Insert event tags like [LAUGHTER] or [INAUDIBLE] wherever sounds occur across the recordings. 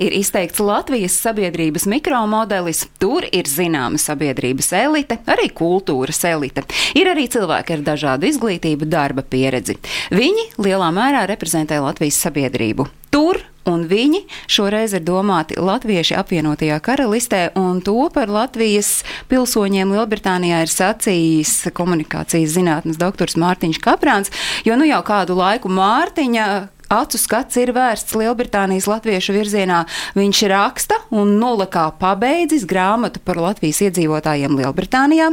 Ir izteikts Latvijas sabiedrības mikromodelis, tur ir zināma sabiedrības elite, arī kultūras elite. Ir arī cilvēki ar dažādu izglītību, darba pieredzi. Viņi lielā mērā reprezentē Latvijas sabiedrību. Tur un viņi šoreiz ir domāti latvieši apvienotajā karalistē, un to par Latvijas pilsoņiem Lielbritānijā ir sacījis komunikācijas zinātnes doktors Mārtiņš Kaprāns, jo nu jau kādu laiku Mārtiņa acu skats ir vērsts Lielbritānijas latviešu virzienā. Viņš raksta un nolakā pabeidzis grāmatu par Latvijas iedzīvotājiem Lielbritānijā.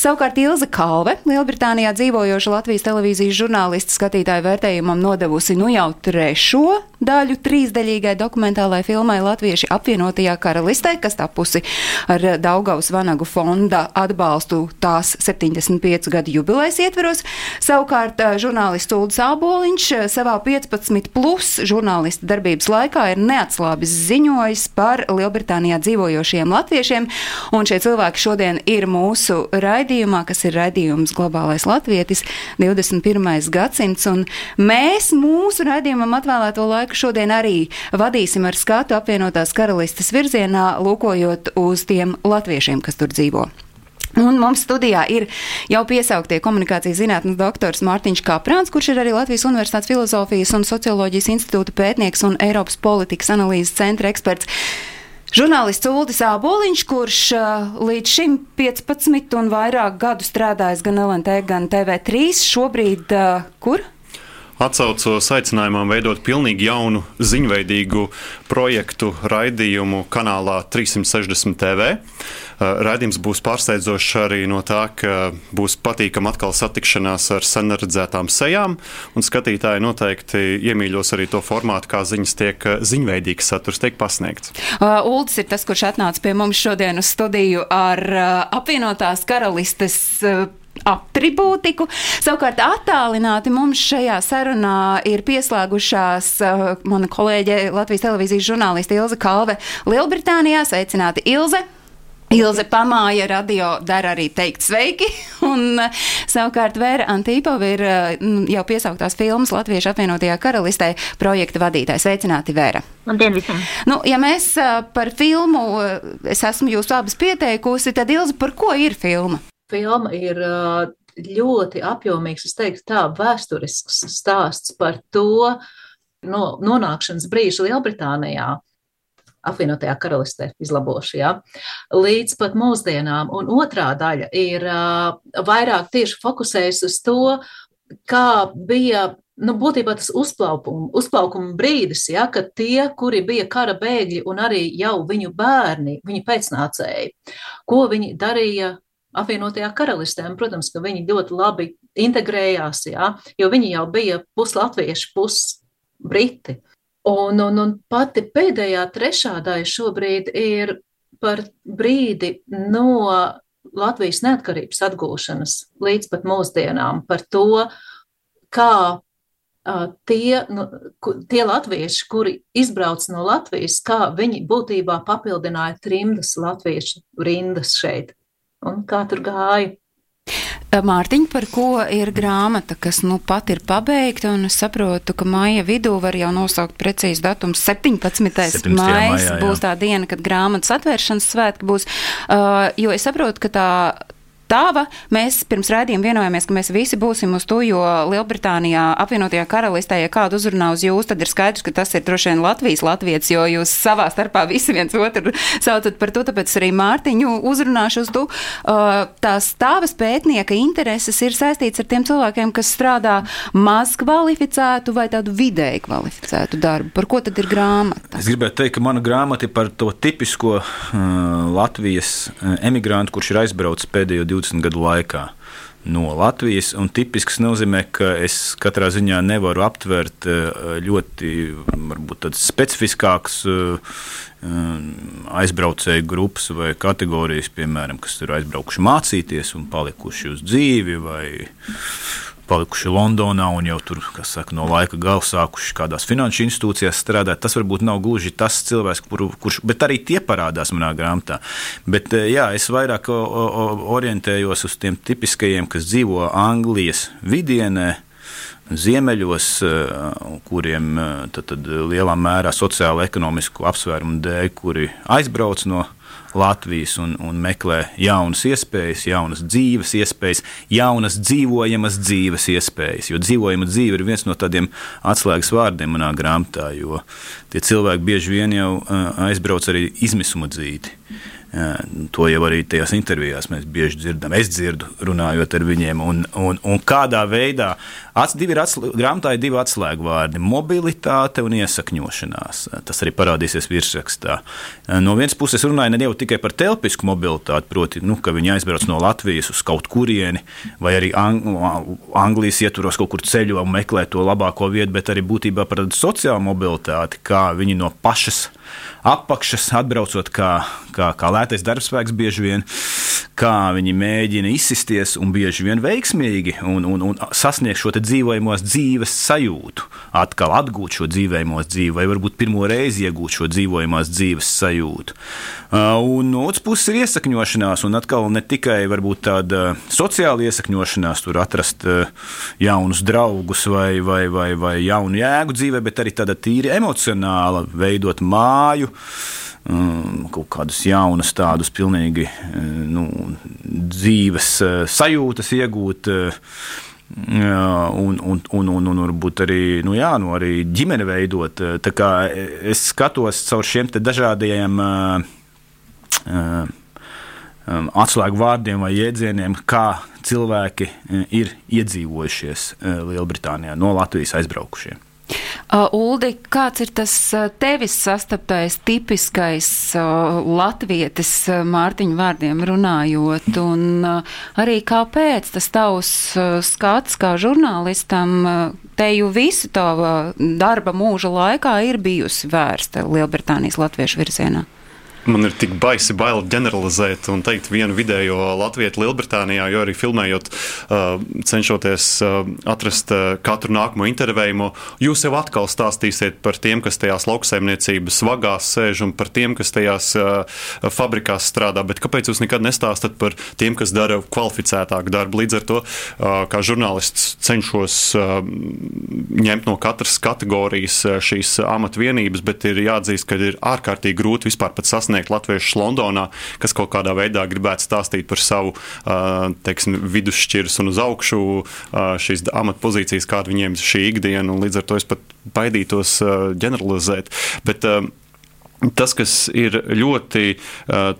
Savukārt Ilza Kalve, Lielbritānijā dzīvojoša Latvijas televīzijas žurnālista skatītāju vērtējumam nodevusi nu jau trešo daļu trīsdaļīgai dokumentālai filmai Latvieši apvienotajā karalistē, kas tapusi ar Daugaus Vanagu fonda atbalstu tās 75 gadu jubilejas ietveros. Savukārt žurnālists Ulds Āboliņš savā 15 plus žurnālista darbības laikā ir neatslābis ziņojis par Lielbritānijā dzīvojošiem latviešiem, un šie cilvēki šodien ir mūsu raidījumā, kas ir raidījums Globālais Latvietis 21. gadsimts, un mēs mūsu raidījumam atvēlēto laiku šodien arī vadīsim ar skatu apvienotās karalistes virzienā, lūkojot uz tiem latviešiem, kas tur dzīvo. Un mums studijā ir jau piesauktie komunikācijas zinātnes doktors Mārtiņš Kaprāns, kurš ir arī Latvijas Universitātes filozofijas un socioloģijas institūta pētnieks un Eiropas politikas analīzes centra eksperts. Žurnālists Ulris Āboliņš, kurš uh, līdz šim 15 un vairāk gadu strādājis gan LNT, gan TV3, šobrīd uh, kur? Atcaucos aicinājumam veidot pilnīgi jaunu ziņveidīgu projektu raidījumu kanālā 360 TV. Raidījums būs pārsteidzošs arī no tā, ka būs patīkama atkal satikšanās ar sen redzētām sejām, un skatītāji noteikti iemīļos arī to formātu, kā ziņas tiek ziņveidīgs saturs tiek pasniegts. Uh, Uldis ir tas, kurš atnāca pie mums šodien uz studiju ar uh, apvienotās karalistes. Uh, Atribūtiku. Savukārt, attālināti mums šajā sarunā ir pieslēgušās uh, mana kolēģe Latvijas televīzijas žurnāliste Ilze Kalve Lielbritānijā. Sveicināti, Ilze! Ilze pamāja radio, dara arī teikt sveiki, [LAUGHS] un savukārt Vēra Antīpova ir jau piesauktās filmas Latviešu apvienotajā karalistē projekta vadītājs. Sveicināti, Vēra! Labdien visiem! Nu, ja mēs par filmu, es esmu jūs abas pieteikusi, tad Ilze, par ko ir filma? Filma ir ļoti apjomīgs, es teiktu tā, vēsturisks stāsts par to no, nonākšanas brīžu Lielbritānijā apvienotajā karalistē izlabošu, ja, līdz pat mūsdienām. Un otrā daļa ir uh, vairāk tieši fokusējusi uz to, kā bija. Nu, būtībā tas uzplaukuma, uzplaukuma brīdis, ja, kad tie, kuri bija kara bēgļi un arī jau viņu bērni, viņu pēcnācēji, ko viņi darīja apvienotajā karalistē. Un, protams, ka viņi ļoti labi integrējās, jā, jo viņi jau bija puslatvieši, pusbriti. Un, un, un pati pēdējā trešā daļa šobrīd ir par brīdi no Latvijas neatkarības atgūšanas līdz pat mūsdienām, par to, kā tie, nu, tie latvieši, kuri izbrauc no Latvijas, kā viņi būtībā papildināja trimdas latviešu rindas šeit un kā tur gāja. Mārtiņ, par ko ir grāmata, kas nu pat ir pabeigta, un es saprotu, ka maija vidū var jau nosaukt precīzi datums. 17. 17. maija būs tā diena, kad grāmatas atvēršanas svētki būs, uh, jo es saprotu, ka tā tava. Mēs pirms rādījuma vienojāmies, ka mēs visi būsim uz to, jo Lielbritānijā apvienotajā karalistē, ja kādu uzrunā uz jūs, tad ir skaidrs, ka tas ir droši vien Latvijas latviets, jo jūs savā starpā visi viens otru saucat par to, tāpēc arī Mārtiņu uzrunāšu uz to. Uh, tās tavas pētnieka intereses ir saistīts ar tiem cilvēkiem, kas strādā maz kvalificētu vai tādu vidēji kvalificētu darbu. Par ko tad ir grāmata? Es gribētu teikt, ka mana grāmata ir par to tipisko uh, Latvijas emigrantu, kurš ir aizbraucis pēdējo 20 20 gadu laikā. No Latvijas, tipisks nozīmē, ka es katrā ziņā nevaru aptvert ļoti varbūt, specifiskākas aizbraucēju grupas vai kategorijas, piemēram, kas ir aizbraukuši mācīties un palikuši uz dzīvi, vai palikuši Londonā un jau tur, kas saka, no laika gala sākuši kādās finanšu institūcijās strādāt. Tas varbūt nav gluži tas cilvēks, kuru, kurš, bet arī tie parādās manā grāmatā. Bet jā, es vairāk orientējos uz tiem tipiskajiem, kas dzīvo Anglijas vidienē ziemeļos, kuriem tad, tad lielā mērā sociālo ekonomisku apsvērumu dēļ, kuri aizbrauc no Latvijas un, un meklē jaunas iespējas, jaunas dzīves iespējas, jaunas dzīvojamas dzīves iespējas. Jo dzīvojama dzīve ir viens no tādiem atslēgas vārdiem manā grāmatā, jo tie cilvēki bieži vien jau aizbrauc arī izmisuma dzīvi. To jau arī tajās intervijās mēs bieži dzirdam. Es dzirdu, runājot ar viņiem, un, un, un kādā veidā ats, divi ir atslē, grāmatā ir divi atslēgu vārdi - mobilitāte un iesakņošanās. Tas arī parādīsies virsrakstā. No vienas puses runāja ne jau tikai par telpisku mobilitāti, proti, nu, ka viņi aizbrauc no Latvijas uz kaut kurieni, vai arī Ang Anglijas ietvaros kaut kur ceļo un meklē to labāko vietu, bet arī būtībā par sociālu mobilitāti, kā viņi no pašas apakšas, atbraucot kā, kā, kā lētais darbspēks, bieži vien, kā viņi mēģina izsisties un bieži vien veiksmīgi un, un, un sasniegt šo dzīvojamos dzīves sajūtu, atkal atgūt šo dzīvojamos dzīvi, vai varbūt pirmo reizi iegūt šo dzīvojamās dzīves sajūtu. Uh, un no otras puses ir iesakņošanās, un atkal ne tikai tāda sociāla iesakņošanās, tur atrast uh, jaunus draugus vai, vai, vai, vai jaunu jēgu dzīvē, bet arī tāda tīri emocionāla, veidot māju kaut kādas jaunas, tādas pilnīgi nu, dzīves sajūtas iegūt. Un, un, un, un, un varbūt arī, nu jā, nu arī ģimene veidot. Tā kā es skatos caur šiem dažādiem uh, uh, atslēgu vārdiem vai jēdzieniem, kā cilvēki ir iedzīvojušies Lielbritānijā no Latvijas aizbraukušie. Uh, Uldi, kāds ir tas tevis sastaptais tipiskais uh, latvietis Mārtiņa vārdiem runājot, un uh, arī kāpēc tas tavs skats kā žurnālistam uh, teju visu tava darba mūža laikā ir bijusi vērsta Lielbritānijas latviešu virzienā? Man ir tik baisi bail ģeneralizēt un teikt vienu vidējo latviešu Lielbritānijā, jo arī filmējot, uh, cenšoties uh, atrast uh, katru nākamo intervējumu, jūs jau atkal stāstīsiet par tiem, kas tajās lauksaimniecības vagās sēž un par tiem, kas tajās fabrikās strādā. Bet kāpēc jūs nekad nestāstat par tiem, kas dara kvalificētāku darbu? Līdz ar to, kā žurnālists, cenšos ņemt no katras kategorijas šīs amatvienības, bet ir jāatzīst, ka ir ārkārtīgi grūti vispār pat sasniegt sasniegt latviešus Londonā, kas kaut kādā veidā gribētu stāstīt par savu teiksim, vidusšķiras un uz augšu šīs amatpozīcijas, kāda viņiem šī ikdiena. Līdz ar to es pat baidītos ģeneralizēt. Bet, Tas, kas ir ļoti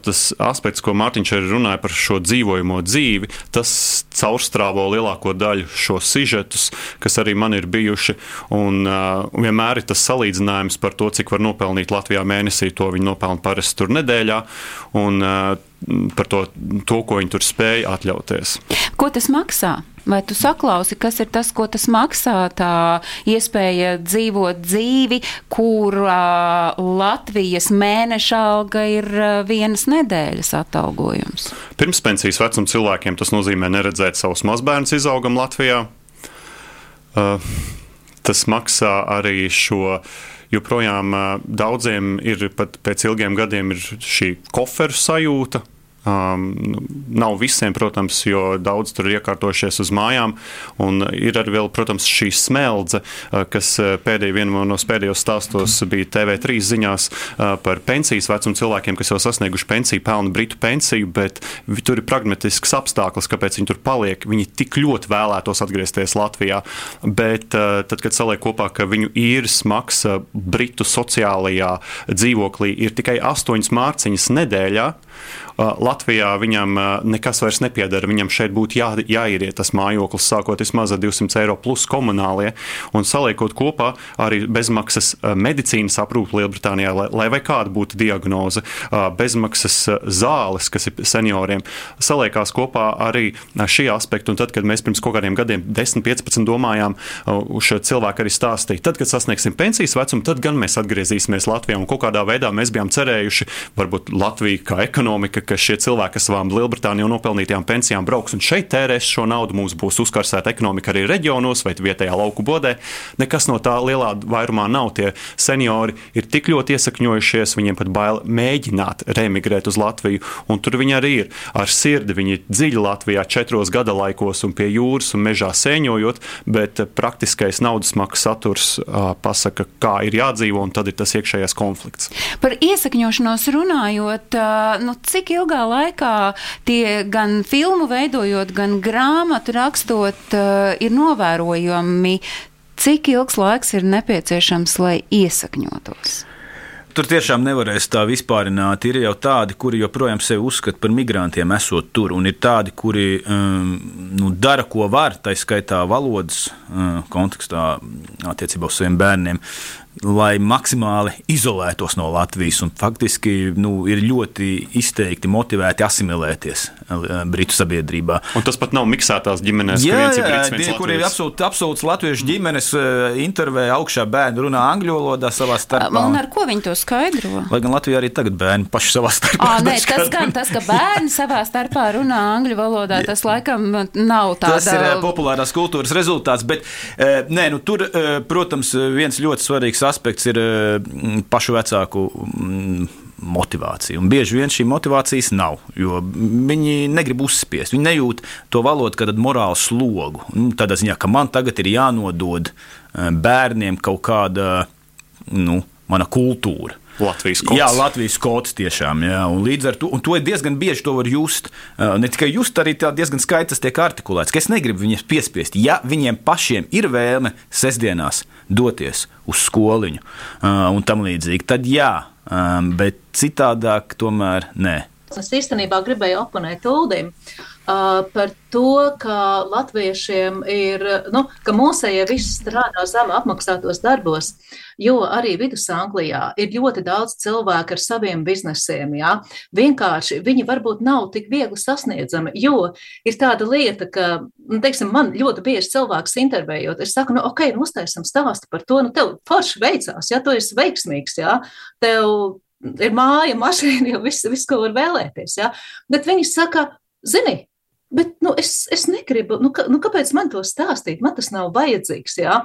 tas aspekts, ko Mārtiņš arī runāja par šo dzīvojamo dzīvi, tas caurstrāvo lielāko daļu šo sižetus, kas arī man ir bijuši. Un vienmēr ir tas salīdzinājums par to, cik var nopelnīt Latvijā mēnesī, to viņi nopelna parasti tur nedēļā. Un, par to, to, ko viņi tur spēja atļauties. Ko tas maksā? Vai tu saklausi, kas ir tas, ko tas maksā? Tā iespēja dzīvot dzīvi, kur uh, Latvijas mēneša alga ir uh, vienas nedēļas atalgojums. Pirms pensijas vecuma cilvēkiem tas nozīmē neredzēt savus mazbērnus izaugam Latvijā. Uh, tas maksā arī šo joprojām daudziem ir pat pēc ilgiem gadiem šī koferu sajūta, Um, nav visiem, protams, jo daudz tur ir iekārtojušies uz mājām. Ir arī, vēl, protams, šī smeldze, uh, kas uh, pēdējā vienā no pēdējos stāstos bija TV3 ziņās uh, par pensijas vecumu cilvēkiem, kas jau sasnieguši pensiju, pelna britu pensiju, bet tur ir pragmatisks apstākļus, kāpēc viņi tur paliek. Viņi tik ļoti vēlētos atgriezties Latvijā, bet tad, kad saliek kopā, ka viņu īres maksa britu sociālajā dzīvoklī ir tikai 8 mārciņas nedēļā, Latvijā viņam nekas vairs nepiedara. Viņam šeit būtu jā, jāieriet tas mājoklis, sākot vismaz ar 200 eiro plus komunālie, un saliekot kopā arī bezmaksas medicīnas aprūpi Lielbritānijā, lai, lai vai kāda būtu diagnoze, bezmaksas zāles, kas ir senioriem. Saliekās kopā arī šie aspekti, un tad, kad mēs pirms kaut kādiem gadiem, 10, 15 domājām, uz šo cilvēku arī stāstīja, tad, kad sasniegsim pensijas vecumu, tad gan mēs atgriezīsimies Latvijā, un kaut kādā veidā mēs bijām cerējuši, varbūt Latvija kā ekonomika ekonomika, ka šie cilvēki ar savām Lielbritānijā nopelnītajām pensijām brauks un šeit tērēs šo naudu. Mums būs uzkarsēta ekonomika arī reģionos vai vietējā lauku bodē. Nekas no tā lielā vairumā nav. Tie seniori ir tik ļoti iesakņojušies, viņiem pat bail mēģināt remigrēt uz Latviju. Un tur viņi arī ir ar sirdi. Viņi dziļi Latvijā, četros gada laikos un pie jūras un mežā sēņojot, bet praktiskais naudas maksas saturs pasaka, kā ir jādzīvo, un tad ir tas iekšējais konflikts. Par iesakņošanos runājot, nu, cik ilgā laikā tie gan filmu veidojot, gan grāmatu rakstot, ir novērojami, cik ilgs laiks ir nepieciešams, lai iesakņotos? Tur tiešām nevarēs tā vispārināt. Ir jau tādi, kuri joprojām sevi uzskata par migrantiem, esot tur, un ir tādi, kuri um, nu, dara, ko var, tā skaitā valodas uh, kontekstā attiecībā uz saviem bērniem lai maksimāli izolētos no Latvijas. Faktiski nu, ir ļoti izteikti motivēti asimilēties eh, Britu sabiedrībā. Un tas pat nav miksētās ģimenes, jā, jā, brits, tie, kur ir absolūti, absolūts latviešu ģimenes, eh, intervēja augšā bērni runā angļu valodā savā starpā. Un ar ko viņi to skaidro? Lai gan Latvijā arī tagad bērni paši savā starpā. À, nē, tas gan tas, ka bērni savā starpā runā angļu valodā, tas laikam nav tāds. Tas ir eh, populārās kultūras rezultāts, bet nē, nu, tur, protams, viens ļoti svarīgs aspekts ir mm, pašu vecāku mm, motivācija. Un bieži vien šī motivācijas nav, jo viņi negrib uzspiest. Viņi nejūt to valodu kā morālu slogu. Nu, tādā ziņā, ka man tagad ir jānodod eh, bērniem kaut kāda nu, mana kultūra. Latvijas kods. Jā, Latvijas kods tiešām. Jā, un līdz ar to, un to ir diezgan bieži to var just. Ne tikai just, arī diezgan skaidrs tas tiek artikulēts, ka es negribu viņus piespiest. Ja viņiem pašiem ir vēlme sestdienās doties uz skoliņu un tam līdzīgi, tad jā, bet citādāk tomēr nē. Es īstenībā gribēju oponēt Uldim. Uh, par to, ka latviešiem ir, nu, ka mūsējie visi strādā zem apmaksātos darbos, jo arī Vidusanglijā ir ļoti daudz cilvēku ar saviem biznesiem, jā. Vienkārši viņi varbūt nav tik viegli sasniedzami, jo ir tāda lieta, ka, nu, teiksim, man ļoti bieži cilvēks intervējot, es saku, nu, ok, nu, uztaisam stāstu par to, nu, tev forši veicās, jā, tu esi veiksmīgs, jā, tev ir māja, mašīna, jau [LAUGHS] viss, viss, ko var vēlēties, jā. Bet viņi saka, zini, Bet nu, es, es negribu, nu, ka, nu, kāpēc man to stāstīt? Man tas nav vajadzīgs. Jā?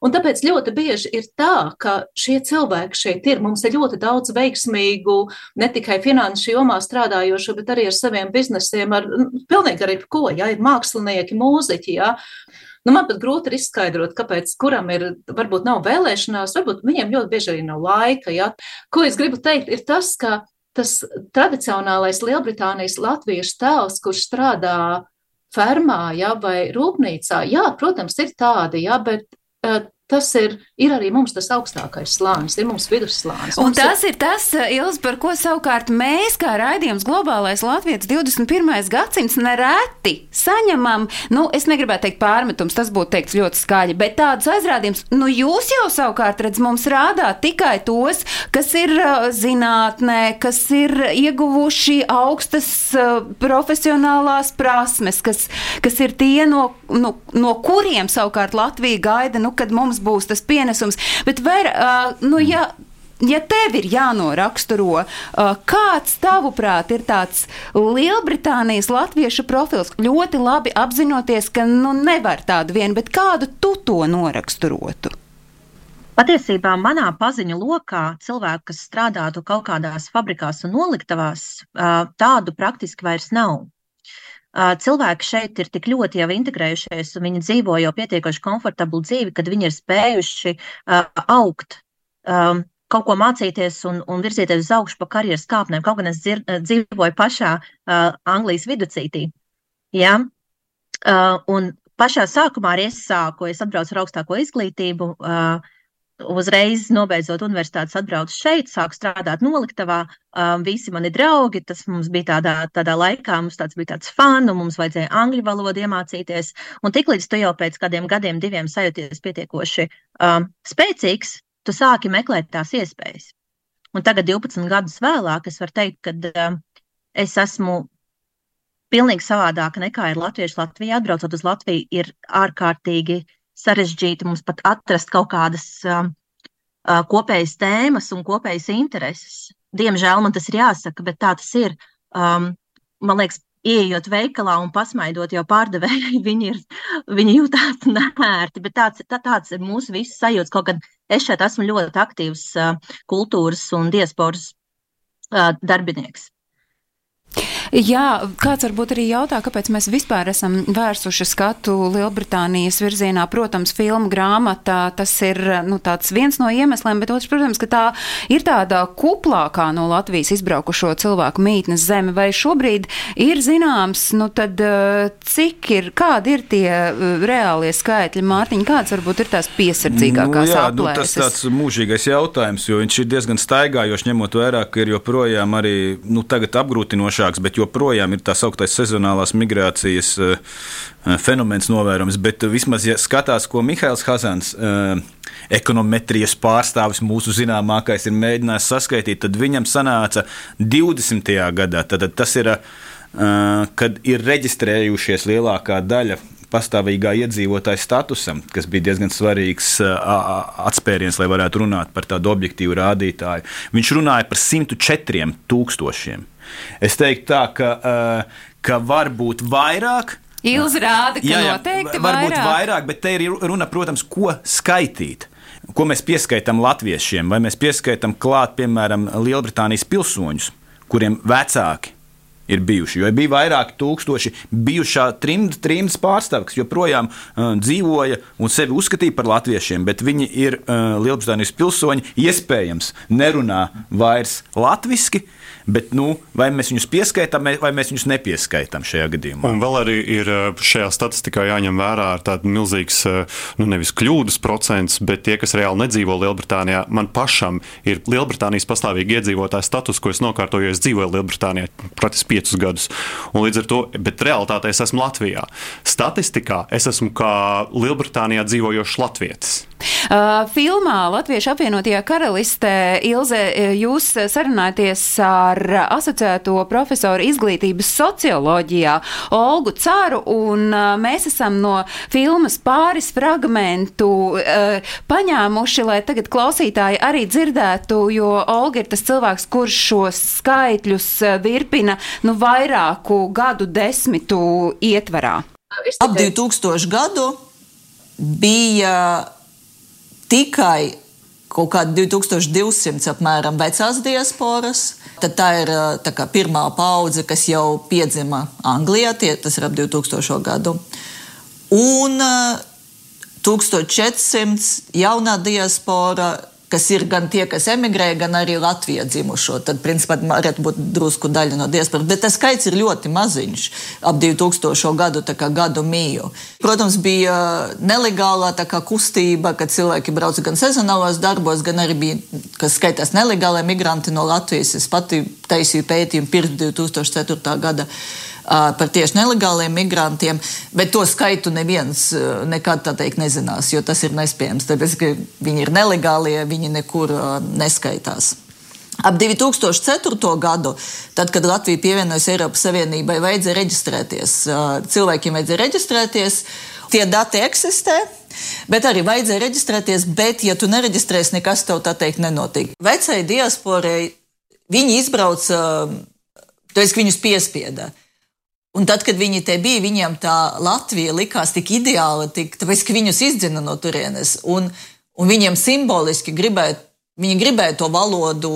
Un tāpēc ļoti bieži ir tā, ka šie cilvēki šeit ir. Mums ir ļoti daudz veiksmīgu, ne tikai finanšu jomā strādājošu, bet arī ar saviem biznesiem, ar nu, pilnīgi arī ko. Jā? Ir mākslinieki, mūziķi. Jā? Nu, man pat grūti ir izskaidrot, kāpēc kuram ir, varbūt nav vēlēšanās, varbūt viņiem ļoti bieži arī nav laika. Ja? Ko es gribu teikt, ir tas, ka tas tradicionālais Lielbritānijas latviešu tēls, kurš strādā fermā ja, vai rūpnīcā, jā, protams, ir tādi, ja, bet uh, tas ir, ir arī mums tas augstākais slānis, ir mums vidusslānis. Un tas ir, ir tas, eh, Ils, par ko savukārt mēs, kā raidījums globālais Latvijas 21. gadsimts, nereti saņemam, nu, es negribētu teikt pārmetums, tas būtu teikts ļoti skaļi, bet tādus aizrādījumus, nu, jūs jau savukārt redz mums rādāt tikai tos, kas ir uh, zinātnē, kas ir ieguvuši augstas uh, profesionālās prasmes, kas, kas ir tie, no, no, no kuriem savukārt Latvija gaida, nu, kad mums būs tas pienesums. Bet, var, uh, nu, ja, ja tev ir jānoraksturo, uh, kāds tavuprāt ir tāds Lielbritānijas latviešu profils, ļoti labi apzinoties, ka nu, nevar tādu vienu, bet kādu tu to noraksturotu? Patiesībā manā paziņu lokā cilvēku, kas strādātu kaut kādās fabrikās un noliktavās, tādu praktiski vairs nav. Cilvēki šeit ir tik ļoti jau integrējušies, un viņi dzīvo jau pietiekoši komfortablu dzīvi, kad viņi ir spējuši augt, um, kaut ko mācīties un, un virzīties uz augšu pa karjeras kāpnēm. Kaut gan es dzir, dzīvoju pašā uh, Anglijas viducītī. Ja? Uh, un pašā sākumā arī es sāku, es atbraucu ar augstāko izglītību. Uh, uzreiz nobeidzot universitātes, atbraucu šeit, sāku strādāt noliktavā. Um, visi mani draugi, tas mums bija tādā, tādā laikā, mums tāds bija tāds fanu, mums vajadzēja angļu valodu iemācīties. Un tiklīdz tu jau pēc kādiem gadiem, diviem sajūties pietiekoši um, spēcīgs, tu sāki meklēt tās iespējas. Un tagad, 12 gadus vēlāk, es varu teikt, ka um, es esmu pilnīgi savādāka nekā ir latvieši Latvijā. Atbraucot uz Latviju, ir ārkārtīgi sarežģīti mums pat atrast kaut kādas uh, uh, kopējas tēmas un kopējas intereses. Diemžēl man tas ir jāsaka, bet tā tas ir. um, man liekas, Iejot veikalā un pasmaidot jau pārdevēji, [LAUGHS] viņi, ir, viņi jūtas [LAUGHS] nērti. Bet tāds, tā, tāds ir mūsu visu sajūta. Kaut gan es šeit esmu ļoti aktīvs uh, kultūras un diasporas uh, darbinieks. Jā, kāds varbūt arī jautā, kāpēc mēs vispār esam vērsuši skatu Lielbritānijas virzienā. Protams, filmu grāmatā tas ir nu, viens no iemesliem, bet otrs, protams, ka tā ir tāda kuplākā no Latvijas izbraukušo cilvēku mītnes zeme. Vai šobrīd ir zināms, nu tad eh, cik ir, kādi ir tie eh, reālie skaitļi, Mārtiņa, kāds varbūt ir tās piesardzīgākās nu, jā, aplēses? Nu, tas tāds mūžīgais jautājums, jo viņš ir diezgan staigājošs, ņemot vērā, ka ir joprojām arī nu, tagad apgrūtinošāks, bet joprojām ir tā sauktais sezonālās migrācijas eh, eh, fenomens novērojams. Bet vismaz, ja skatās, ko Mihails Hazans, eh, ekonometrijas pārstāvis, mūsu zināmākais, ir mēģinājis saskaitīt, tad viņam sanāca 20. gadā. Tad tas ir, kad ir reģistrējušies lielākā daļa pastāvīgā iedzīvotāja statusam, kas bija diezgan svarīgs atspēriens, lai varētu runāt par tādu objektīvu rādītāju. Viņš runāja par 104 tūkstošiem. Es teiktu tā, ka, uh, ka var būt vairāk. Ilzi rāda, ka jā, jā, noteikti var vairāk. būt vairāk, bet te ir runa, protams, ko skaitīt. Ko mēs pieskaitām latviešiem, vai mēs pieskaitām klāt, piemēram, Lielbritānijas pilsoņus, kuriem vecāki ir bijuši. Jo bija vairāki tūkstoši bijušā trimda, trimdas pārstāvja, kas joprojām uh, dzīvoja un sevi uzskatīja par latviešiem, bet viņi ir uh, Lielbritānijas pilsoņi, iespējams, nerunā vairs latviešu bet nu, vai mēs viņus pieskaitām, vai mēs viņus nepieskaitām šajā gadījumā. Un vēl arī ir eh, šajā statistikā jāņem vērā tāds milzīgs, eh, nu nevis kļūdas procents, bet tie, kas reāli nedzīvo Lielbritānijā, man pašam ir Lielbritānijas pastāvīgi iedzīvotāja status, ko es nokārtoju, jo es dzīvoju Lielbritānijā praktiski piecus gadus. Un līdz ar to, bet realitātē es esmu Latvijā. Statistikā es esmu kā Lielbritānijā dzīvojošs latvietis. Uh, filmā Latviešu apvienotajā karalistē Ilze, jūs sarunājaties ar asociēto profesoru izglītības socioloģijā Olgu Cāru, un uh, mēs esam no filmas pāris fragmentu uh, paņēmuši, lai tagad klausītāji arī dzirdētu, jo Olga ir tas cilvēks, kurš šos skaitļus uh, virpina nu, vairāku gadu desmitu ietvarā. Ap 2000 gadu bija tikai kaut kādi 2200 apmēram vecās diasporas. Tad tā ir tā kā, pirmā paudze, kas jau piedzima Anglijā, tie, tas ir ap 2000 gadu. Un 1400 jaunā diaspora kas ir gan tie, kas emigrē, gan arī Latvijā dzimušo. Tad, principā, varētu būt drusku daļa no diasporas. Bet tas skaits ir ļoti maziņš, ap 2000 gadu, gadu mīju. Protams, bija nelegālā kustība, kad cilvēki brauca gan sezonālos darbos, gan arī bija, kas skaitās nelegāli migranti no Latvijas. Es pati taisīju pētījumu pirms 2004. gada par tieši nelegāliem migrantiem, bet to skaitu neviens nekad teikt nezinās, jo tas ir nespējams. Tāpēc, ka viņi ir nelegālie, viņi nekur neskaitās. Ap 2004. gadu, tad, kad Latvija pievienojas Eiropas Savienībai, vajadzēja reģistrēties. Cilvēkiem vajadzēja reģistrēties, tie dati eksistē. Bet arī vajadzēja reģistrēties, bet, ja tu nereģistrēsi, nekas tev tā teikt nenotiek. Vecai diasporai viņi izbrauca, tas, ka viņus piespieda. Un tad, kad viņi te bija, viņiem tā Latvija likās tik ideāla, tik, tāpēc, ka viņus izdzina no turienes. Un, un viņiem simboliski gribēja, viņi gribēja to valodu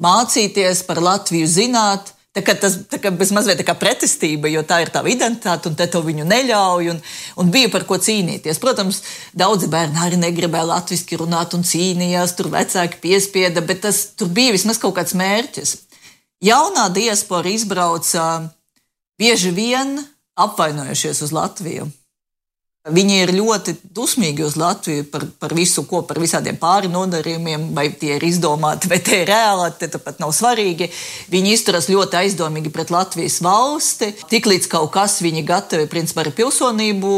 mācīties, par Latviju zināt. Tā kā tas bez mazliet tā kā pretestība, jo tā ir tā identitāte, un te to viņu neļauj, un, un bija par ko cīnīties. Protams, daudzi bērni arī negribēja latviešu runāt un cīnījās, tur vecāki piespieda, bet tas tur bija vismaz kaut kāds mērķis. Jaunā diaspora izbrauca bieži vien apvainojušies uz Latviju. Viņi ir ļoti dusmīgi uz Latviju par, par visu, ko par visādiem pāri nodarījumiem, vai tie ir izdomāti, vai tie ir reāli, tie pat nav svarīgi. Viņi izturas ļoti aizdomīgi pret Latvijas valsti. Tiklīdz kaut kas viņi gatavi, principā, ar pilsonību,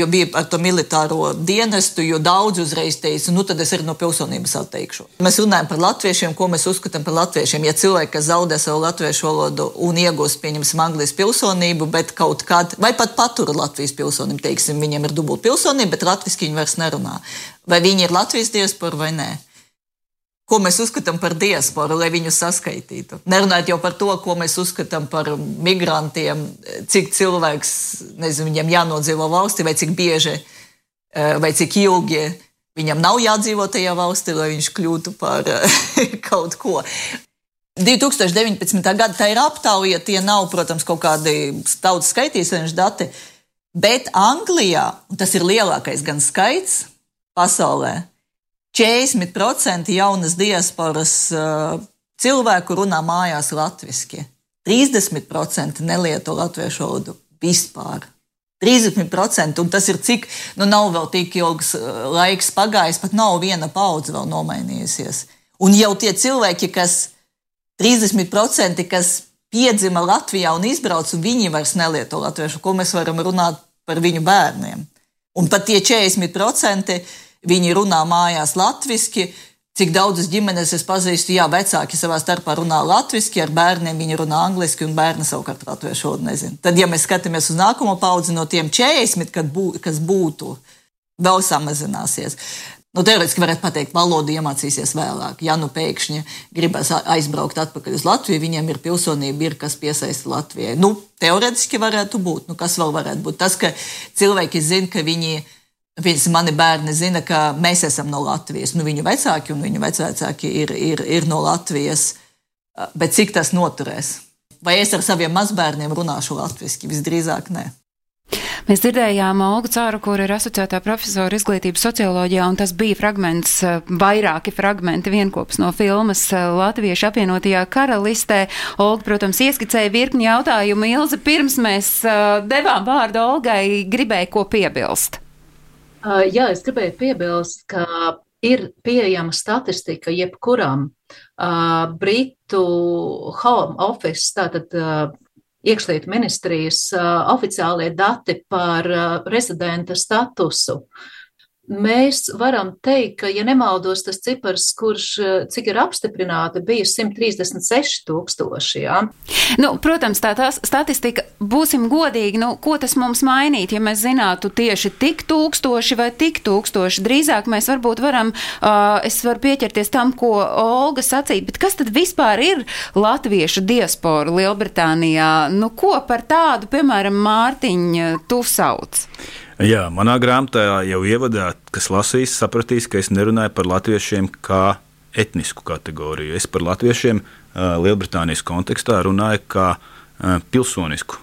jo bija ar to militāro dienestu, jo daudz uzreiz teica, nu tad es arī no pilsonības atteikšu. Mēs runājam par latviešiem, ko mēs uzskatām par latviešiem. Ja cilvēki, kas zaudē savu latviešu valodu un iegūst, pieņemsim, Anglijas pilsonību, bet kaut kādu, vai pat patur Latvijas pilsonību, teiksim, viņiem viņiem ir dubulta pilsonība, bet latviešu viņi vairs nerunā. Vai viņi ir Latvijas diaspora vai nē? ko mēs uzskatām par diasporu, lai viņu saskaitītu. Nerunājot jau par to, ko mēs uzskatām par migrantiem, cik cilvēks, nezinu, viņiem jānodzīvo valstī, vai cik bieži, eh, vai cik ilgi viņam nav jādzīvo tajā valstī, lai viņš kļūtu par eh, [LAUGHS] kaut ko. 2019. gada tā ir aptauja, tie nav, protams, kaut kādi tautas skaitīšanas dati, bet Anglijā, un tas ir lielākais gan skaits pasaulē, 40% jaunas diasporas uh, cilvēku runā mājās latviešu. 30% nelieto latviešu valodu vispār. 30%, un tas ir cik, nu nav vēl tik ilgs laiks pagājis, pat nav viena paudze vēl nomainījusies. Un jau tie cilvēki, kas 30%, kas piedzima Latvijā un izbrauc, un viņi vairs nelieto latviešu, ko mēs varam runāt par viņu bērniem. Un pat tie 40% viņi runā mājās latviešu. Cik daudzas ģimenes es pazīstu, jā, vecāki savā starpā runā latviešu, ar bērniem viņi runā angliski, un bērni savukārt latviešu valodu nezina. Tad, ja mēs skatāmies uz nākamo paudzi no tiem 40, bū, kas būtu, vēl samazināsies. Nu, teorētiski varētu pateikt, valodu iemācīsies vēlāk. Ja nu pēkšņi gribēs aizbraukt atpakaļ uz Latviju, viņiem ir pilsonība, ir kas piesaista Latvijai. Nu, teorētiski varētu būt. Nu, kas vēl varētu būt? Tas, ka cilvēki zina, ka viņi, viņas, mani bērni zina, ka mēs esam no Latvijas. Nu, viņu vecāki un viņu vecāki ir, ir, ir no Latvijas. Bet cik tas noturēs? Vai es ar saviem mazbērniem runāšu latviešu? Visdrīzāk nē. Mēs dzirdējām Olgu Cāru, kur ir asociētā profesora izglītības socioloģijā, un tas bija fragments, eh, vairāki fragmenti vienkops no filmas eh, Latviešu apvienotajā karalistē. Olga, protams, ieskicēja virkni jautājumu. Ilze, pirms mēs uh, devām vārdu Olgai, gribēja ko piebilst. Uh, jā, es gribēju piebilst, ka ir pieejama statistika jebkuram uh, Britu Home Office, tātad uh, iekšlietu ministrijas oficiālie dati par rezidenta statusu. Mēs varam teikt, ka, ja nemaldos, tas cipars, kurš, cik ir apstiprināti, bija 136 tūkstoši. Ja? Nu, protams, tā tā statistika, būsim godīgi, nu, ko tas mums mainīt, ja mēs zinātu tieši tik tūkstoši vai tik tūkstoši. Drīzāk mēs varbūt varam, uh, es varu pieķerties tam, ko Olga sacīja, bet kas tad vispār ir latviešu diaspora Lielbritānijā? Nu, ko par tādu, piemēram, Mārtiņu tu sauc? Jā, manā grāmatā jau ievadā, kas lasīs, sapratīs, ka es nerunāju par latviešiem kā etnisku kategoriju. Es par latviešiem Lielbritānijas kontekstā runāju kā pilsonisku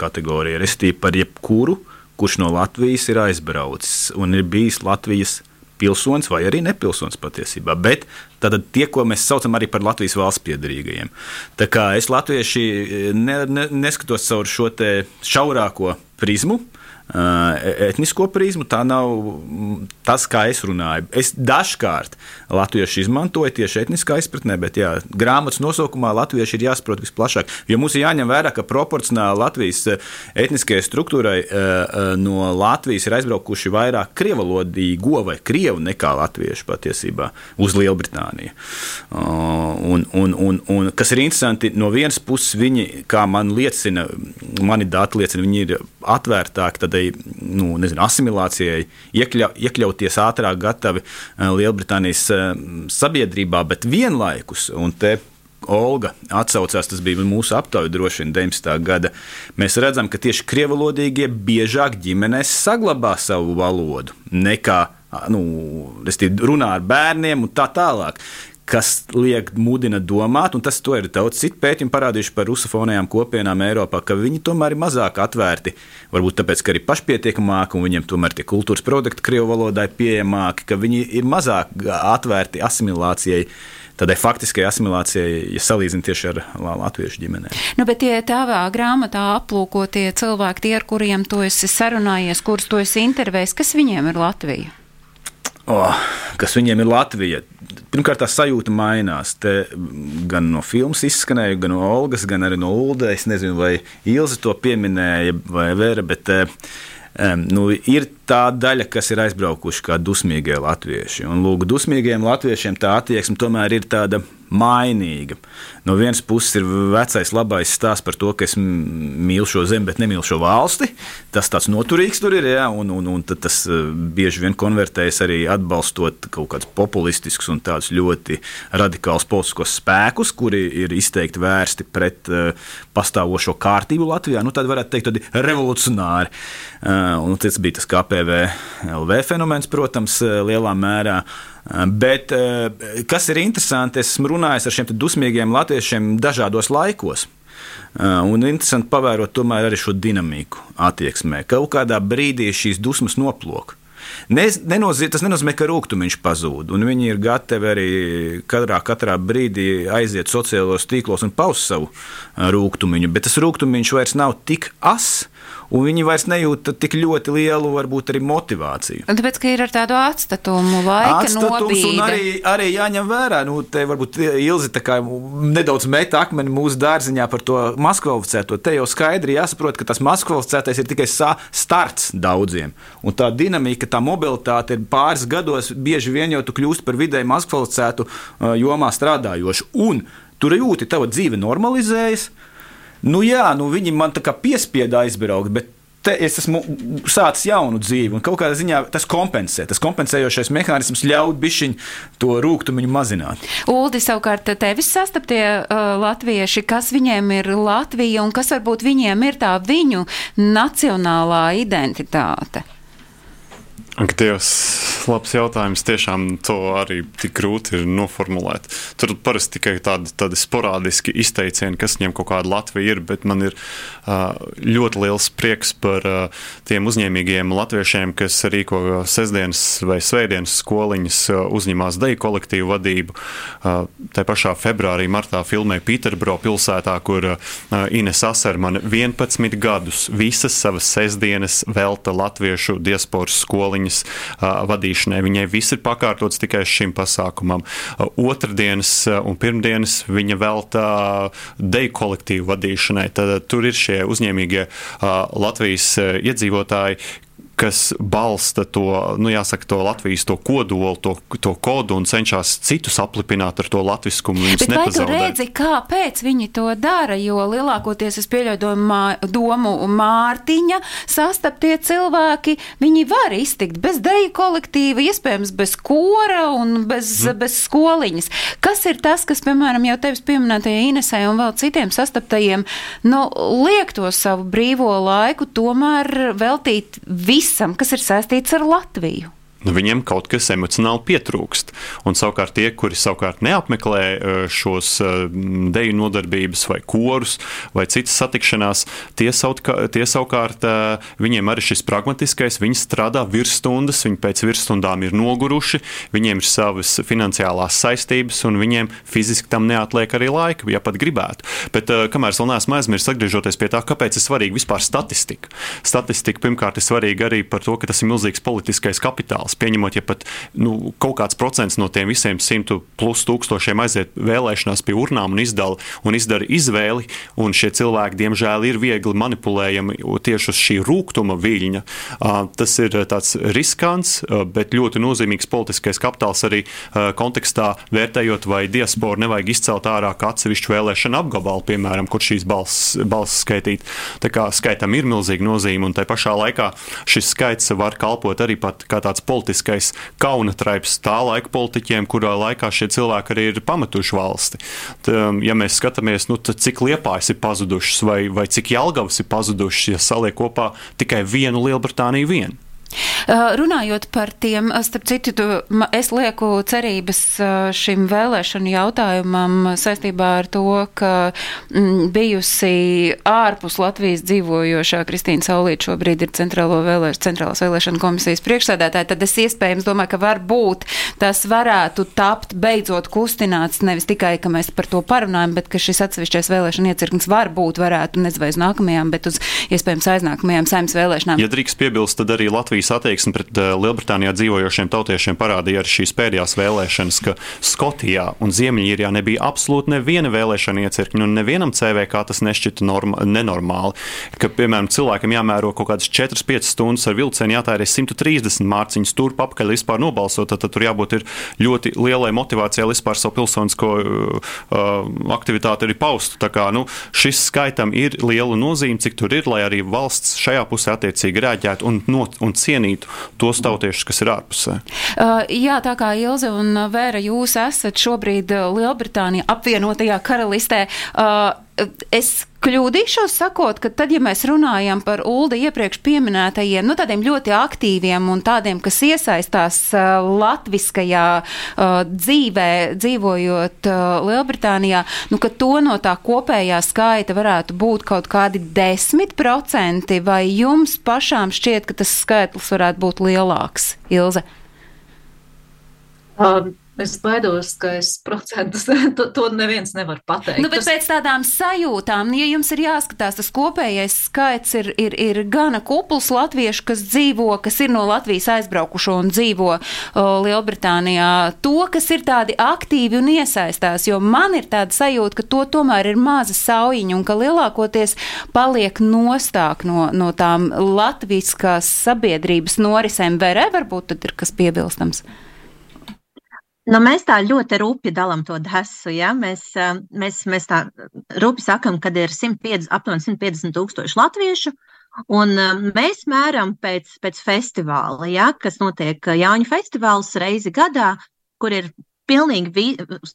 kategoriju, respektīvi par jebkuru, kurš no Latvijas ir aizbraucis un ir bijis Latvijas pilsonis vai arī nepilsonis patiesībā. Bet tad tie, ko mēs saucam arī par Latvijas valsts piedarīgajiem. Tā kā es latvieši ne, ne, neskatos caur šo šaurāko prizmu, uh, etnisko prizmu. Tā nav tas, kā es runāju. Es dažkārt latviešu izmantoju tieši etniskā izpratnē, bet jā, grāmatas nosaukumā latvieši ir jāsaprot visplašāk. Jo mums ir jāņem vērā, ka proporcionāli Latvijas etniskajai struktūrai no Latvijas ir aizbraukuši vairāk krievalodīgo vai krievu nekā latviešu patiesībā uz Lielbritāniju. Un, un, un, un kas ir interesanti, no vienas puses viņi, kā man liecina, mani dati liecina, viņi ir atvērtāki tādai nu, nezinu, asimilācijai, iekļau, iekļauties ātrāk, gatavi eh, Lielbritānijas eh, sabiedrībā, bet vienlaikus, un te Olga atsaucās, tas bija mūsu aptaujā droši vien 19. gada. Mēs redzam, ka tieši krievalodīgie biežāk ģimenēs saglabā savu valodu nekā nu, runā ar bērniem un tā tālāk kas liek mudina domāt, un tas ir daudz citu pētījumu parādījuši par rusofonajām kopienām Eiropā, ka viņi tomēr ir mazāk atvērti. Varbūt tāpēc, ka arī pašpietiekamāki, un viņiem tomēr tie kultūras produkti Krievijas valodā ir pieejamāki, ka viņi ir mazāk atvērti asimilācijai tādai faktiskai asimilācijai, ja salīdzinām tieši ar latviešu ģimenēm. Nu, bet tie tavā grāmatā aplūkotie cilvēki, tie, ar kuriem tu esi sarunājies, kurus tu esi intervējis, kas viņiem ir Latvija? Oh, kas viņiem ir Latvija? Pirmkārt, tā sajūta mainās. Te gan no filmas izskanēja, gan no Olgas, gan arī no Ulda. Es nezinu, vai Ilze to pieminēja, vai Vēra, bet um, nu, ir tā daļa, kas ir aizbraukuši kā dusmīgie latvieši. Un, lūk, dusmīgiem latviešiem tā attieksme tomēr ir tāda mainīga. No vienas puses ir vecais labais stāsts par to, ka es mīlu šo zemi, bet nemīlu šo valsti. Tas tāds noturīgs tur ir, ja, un, un, un tas uh, bieži vien konvertējas arī atbalstot kaut kādus populistiskus un tādus ļoti radikālus politiskos spēkus, kuri ir izteikti vērsti pret uh, pastāvošo kārtību Latvijā. Nu, tad varētu teikt, tādi revolucionāri. Uh, un tas bija tas KPV LV fenomens, protams, lielā mērā. Bet kas ir interesanti, esmu runājis ar šiem dusmīgiem latviešiem dažādos laikos. Un interesanti pavērot tomēr arī šo dinamiku attieksmē. Kaut kādā brīdī šīs dusmas noplūk. Ne, nenozīm, tas nenozīmē, ka rūkstoši pazūd. Viņi ir gatavi arī katrā, katrā brīdī aiziet sociālos tīklos un paust savu rūkstošu, bet tas rūkstošs vairs nav tik asins un viņi vairs nejūt tik ļoti lielu, varbūt arī motivāciju. Tāpēc, ka ir ar tādu atstatumu, laika Atstatums un arī, arī jāņem vērā, nu, te varbūt Ilzi tā kā nedaudz meta akmeni mūsu dārziņā par to maskvalificēto. Te jau skaidri jāsaprot, ka tas maskvalificētais ir tikai starts daudziem. Un tā dinamika, tā mobilitāte ir pāris gados, bieži vien jau tu kļūsti par vidēji maskvalificētu uh, jomā strādājošu. Un tur jūti, tava dzīve normalizējas, Nu, jā, nu, viņi man tā kā piespieda aizbraukt, bet es esmu sācis jaunu dzīvi, un kaut kādā ziņā tas kompensē. Tas kompensējošais mehānisms ļauj bišķiņu to rūkumu mazināt. Uldi, savukārt, tevis sastaptie uh, latvieši, kas viņiem ir Latvija un kas varbūt viņiem ir tā viņu nacionālā identitāte? Dievs, labs jautājums. Tiešām to arī tik grūti ir noformulēt. Tur parasti tikai tādi, tādi sporādiski izteicieni, kas viņiem kaut kāda Latvija ir, bet man ir ļoti liels prieks par tiem uzņēmīgiem latviešiem, kas rīko sestdienas vai svētdienas skoliņas, uzņemās deju kolektīvu vadību. Tā pašā februārī, martā filmē Pīterbro pilsētā, kur Ines Asermane 11 gadus visas savas sestdienas velta latviešu diasporas skoliņas viņas vadīšanai. Viņai viss ir pakārtots tikai šim pasākumam. Otrdienas un pirmdienas viņa veltā deju kolektīvu vadīšanai. Tad tur ir šie uzņēmīgie Latvijas iedzīvotāji, kas balsta to, nu, jāsaka, to Latvijas to kodolu, to, to kodu un cenšas citus aplipināt ar to latviskumu. Bet vai tu redzi, kāpēc viņi to dara? Jo lielākoties es pieļauju domu Mārtiņa sastaptie cilvēki, viņi var iztikt bez deju kolektīva, iespējams bez kora un bez, mm. bez skoliņas. Kas ir tas, kas, piemēram, jau tevis pieminētajai Inesai un vēl citiem sastaptajiem, nu, liek to savu brīvo laiku tomēr veltīt visu visam, kas ir saistīts ar Latviju viņiem kaut kas emocionāli pietrūkst. Un savukārt tie, kuri savukārt neapmeklē e, šos e, deju nodarbības vai korus vai citas satikšanās, tie, sautka, tie savukārt e, viņiem arī šis pragmatiskais, viņi strādā virsstundas, viņi pēc virsstundām ir noguruši, viņiem ir savas finansiālās saistības un viņiem fiziski tam neatliek arī laika, ja pat gribētu. Bet kamēr es vēl neesmu aizmirsis, atgriežoties pie tā, kāpēc ir svarīga vispār statistika. Statistika pirmkārt ir svarīga arī par to, ka tas ir milzīgs politiskais kapitāls pieņemot, ja pat nu, kaut kāds procents no tiem visiem simtu plus tūkstošiem aiziet vēlēšanās pie urnām un, izdala, un izdara izvēli, un šie cilvēki, diemžēl, ir viegli manipulējami tieši uz šī rūkuma viļņa. Tas ir tāds riskants, bet ļoti nozīmīgs politiskais kapitāls arī kontekstā, vērtējot, vai diasporu nevajag izcelt ārā kā atsevišķu vēlēšanu apgabalu, piemēram, kur šīs balss, balss skaitīt. Tā kā skaitam ir milzīga nozīme, un tai pašā laikā šis skaits var kalpot arī pat kā tāds politiskais politiskais kaunatraips tā laika politiķiem, kurā laikā šie cilvēki arī ir pametuši valsti. Tā, um, ja mēs skatāmies, nu, cik liepājas ir pazudušas vai, vai cik Jelgavas ir pazudušas, ja saliek kopā tikai vienu Lielbritāniju vienu. Uh, runājot par tiem, uh, starp citu, tu, es lieku cerības uh, šim vēlēšanu jautājumam saistībā ar to, ka mm, bijusi ārpus Latvijas dzīvojošā Kristīna Saulīta šobrīd ir Centrālo vēlēš, Centrālās vēlēšana komisijas priekšsēdētāja, tad es iespējams domāju, ka varbūt tas varētu tapt beidzot kustināts nevis tikai, ka mēs par to parunājam, bet ka šis atsevišķais vēlēšana iecirknis varbūt varētu nezinu uz nākamajām, bet uz iespējams aiznākamajām saimnes vēlēšanām. Ja drīkst piebilst, tad arī Latvijas Latvijas attieksme pret Lielbritānijā dzīvojošiem tautiešiem parādīja arī šīs pēdējās vēlēšanas, ka Skotijā un Ziemeļīrijā nebija absolūti neviena vēlēšana iecirkņa, un nevienam CVK tas nešķita norma, nenormāli. Ka, piemēram, cilvēkam jāmēro kaut kādas 4-5 stundas ar vilcienu, jātērē 130 mārciņas turp apakaļ vispār nobalsot, tad, tad tur jābūt ļoti lielai motivācijai vispār savu pilsonisko uh, aktivitāti arī paust. Tā kā nu, šis skaitam ir liela nozīme, cik tur ir, lai arī valsts šajā pusē attiecīgi reaģētu un, not, un cienītu tos tautiešus, kas ir ārpusē. Uh, jā, tā kā Ilze un Vēra, jūs esat šobrīd Lielbritānijā apvienotajā karalistē. Uh, es kļūdīšos sakot, ka tad, ja mēs runājam par Ulda iepriekš pieminētajiem, nu, tādiem ļoti aktīviem un tādiem, kas iesaistās uh, latviskajā uh, dzīvē, dzīvojot uh, Lielbritānijā, nu, ka to no tā kopējā skaita varētu būt kaut kādi 10%, vai jums pašām šķiet, ka tas skaitlis varētu būt lielāks, Ilze? Um. Es baidos, ka es procentus [LAUGHS] to, to neviens nevar pateikt. Nu, bet tas... pēc tādām sajūtām, ja jums ir jāskatās, tas kopējais skaits ir, ir, ir gana kupls latviešu, kas dzīvo, kas ir no Latvijas aizbraukušo un dzīvo o, Lielbritānijā. To, kas ir tādi aktīvi un iesaistās, jo man ir tāda sajūta, ka to tomēr ir maza saujiņa un ka lielākoties paliek nostāk no, no tām latviskās sabiedrības norisēm. Vērē varbūt tad ir kas piebilstams. Nu, mēs tā ļoti rūpīgi dalām to desu. Ja? Mēs, mēs, mēs tā rūpīgi sakām, ka ir 105, aptuveni 150 tūkstoši latviešu. Un mēs mēram pēc, pēc festivāla, ja, kas notiek Jāņu festivāls reizi gadā, kur ir pilnīgi vi,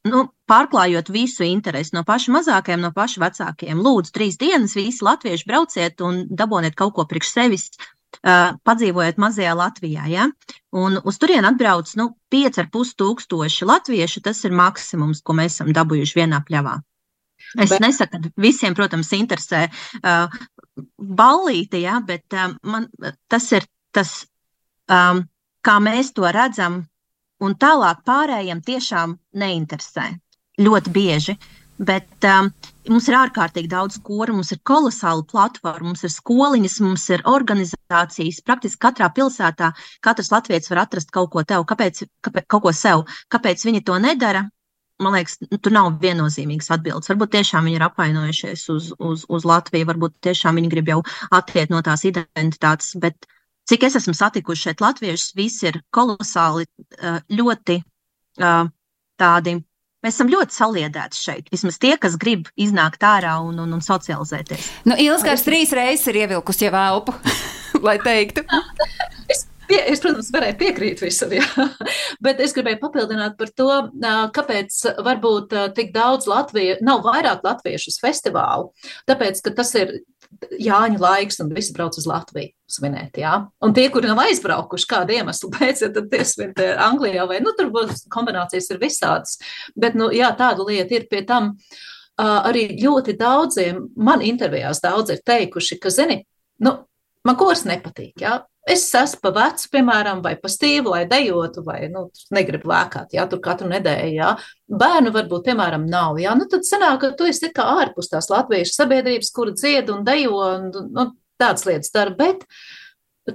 nu, pārklājot visu interesi no paša mazākajiem, no paša vecākajiem. Lūdzu, trīs dienas visi latvieši brauciet un daboniet kaut ko priekš sevis padzīvojot mazajā Latvijā. Ja? Un uz turieni atbrauc nu, 5,5 tūkstoši latviešu. Tas ir maksimums, ko mēs esam dabūjuši vienā pļavā. Es bet... nesaku, ka visiem, protams, interesē uh, ballīte, ja, bet uh, man tas ir tas, um, kā mēs to redzam, un tālāk pārējiem tiešām neinteresē. Ļoti bieži. Uh, Bet um, mums ir ārkārtīgi daudz koru, mums ir kolosāla platforma, mums ir skoliņas, mums ir organizācijas. Praktiski katrā pilsētā katrs latviečs var atrast kaut ko tev, kāpēc, kāpēc, kaut ko sev. Kāpēc viņi to nedara? Man liekas, tur nav viennozīmīgas atbildes. Varbūt tiešām viņi ir apvainojušies uz, uz, uz Latviju, varbūt tiešām viņi grib jau attiekt no tās identitātes. Bet cik es esmu satikuši šeit latviešus, visi ir kolosāli, uh, ļoti uh, tādi Mēs esam ļoti saliedēti šeit. Vismaz tie, kas grib iznākt ārā un, un, un socializēties. Nu, Ilgars trīs reizes ir ievilkusi jau elpu, [LAUGHS] lai teiktu. es, pie, es, protams, varēju piekrīt visam, jā. [LAUGHS] bet es gribēju papildināt par to, kāpēc varbūt tik daudz Latviju, nav vairāk latviešu festivālu. Tāpēc, ka tas ir Jāņa laiks, un visi brauc uz Latviju svinēt. Jā? Un tie, kuri nav aizbraukuši kādu iemeslu pēc, ja tad tie svin Anglijā vai, nu, tur būs kombinācijas ir visādas. Bet, nu, jā, tāda lieta ir pie tam. Uh, arī ļoti daudziem, man intervijās daudz ir teikuši, ka, zini, nu, man kurs nepatīk, jā, Es esmu pa vecu, piemēram, vai pa stīvu, lai dejotu, vai nu, negribu lēkāt, jā, tur katru nedēļu. Jā. Bērnu varbūt, piemēram, nav. Jā, nu, tad sanāk, ka tu esi kā ārpus tās latviešu sabiedrības, kur dzied un dejo un nu, tādas lietas dara. Bet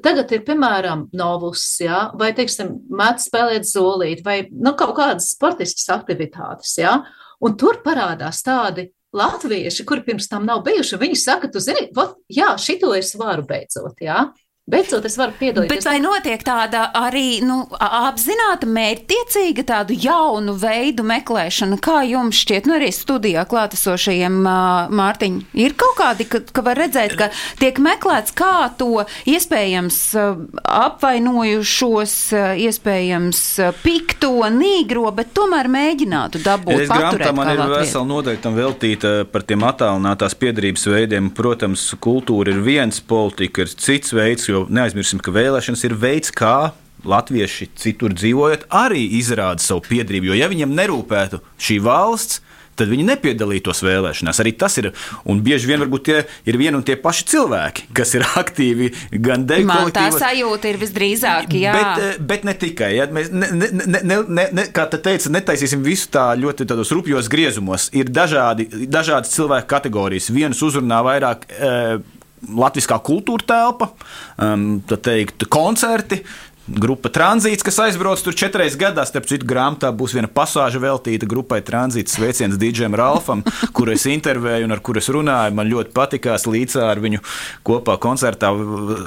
tagad ir, piemēram, novus, jā, vai, teiksim, mēdz spēlēt zolīt, vai nu, kaut kādas sportiskas aktivitātes. Jā. Un tur parādās tādi latvieši, kuri pirms tam nav bijuši. Viņi saka, tu zini, vat, jā, šito es varu beidzot. Jā. Beidzot, es varu piedalīties. Bet vai notiek tāda arī nu, apzināta, mērķtiecīga tādu jaunu veidu meklēšana? Kā jums šķiet, nu arī studijā klātesošajiem Mārtiņ, ir kaut kādi, ka, ka var redzēt, ka tiek meklēts, kā to iespējams apvainojušos, iespējams pikto, nīgro, bet tomēr mēģinātu dabūt. Es grāmatā man ir vesela tam veltīta par tiem attālinātās piedarības veidiem. Protams, kultūra ir viens, politika ir cits veids, jo jo neaizmirsīsim, ka vēlēšanas ir veids, kā latvieši citur dzīvojot, arī izrāda savu piedarību. Jo, ja viņiem nerūpētu šī valsts, tad viņi nepiedalītos vēlēšanās. Arī tas ir. Un bieži vien varbūt tie ir vieni un tie paši cilvēki, kas ir [LAUGHS] aktīvi gan dēļ. Man tā sajūta ir visdrīzāk, jā. Bet, eh, bet ne tikai. Ja, mēs, ne, ne, ne, ne, ne, ne, kā te teica, netaisīsim visu tā ļoti tādos rupjos griezumos. Ir dažādi, dažādas cilvēku kategorijas. Vienus uzrunā vairāk. E, latviskā kultūra telpa, um, teikt, koncerti, grupa Tranzīts, kas aizbrauc tur četras gadā. Starp citu, grāmatā būs viena pasāža veltīta grupai Tranzīts. Sveiciens Digam Ralfam, kuru es intervēju un ar kuru es runāju. Man ļoti patikās līdzā ar viņu kopā koncertā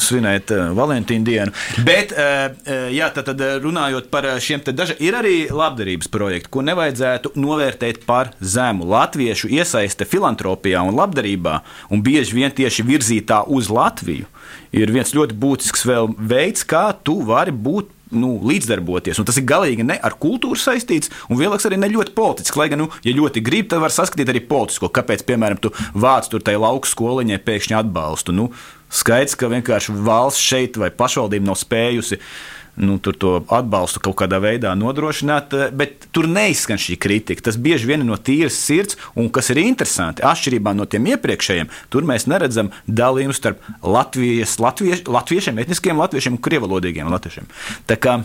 svinēt uh, Valentīnu dienu. Bet, uh, jā, tad, tad runājot par šiem te dažiem, ir arī labdarības projekti, ko nevajadzētu novērtēt par zemu. Latviešu iesaiste filantropijā un labdarībā, un bieži vien tieši virzītā uz Latviju ir viens ļoti būtisks veids, kā tu vari būt nu, līdzdarboties. Un tas ir galīgi ne ar kultūru saistīts, un vienlaikus arī ne ļoti politisks. Lai gan, nu, ja ļoti grib, tad var saskatīt arī politisko. Kāpēc, piemēram, tu vāc tur tai lauku skoliņai pēkšņi atbalstu? Nu, skaidrs, ka vienkārši valsts šeit vai pašvaldība nav spējusi nu, to atbalstu kaut kādā veidā nodrošināt, eh, bet tur neizskan šī kritika. Tas bieži vien ir no tīras sirds, un kas ir interesanti, atšķirībā no tiem iepriekšējiem, tur mēs neredzam dalījumu starp Latvijas, latvieš, latviešiem, etniskiem latviešiem un krievalodīgiem latviešiem. Tā kā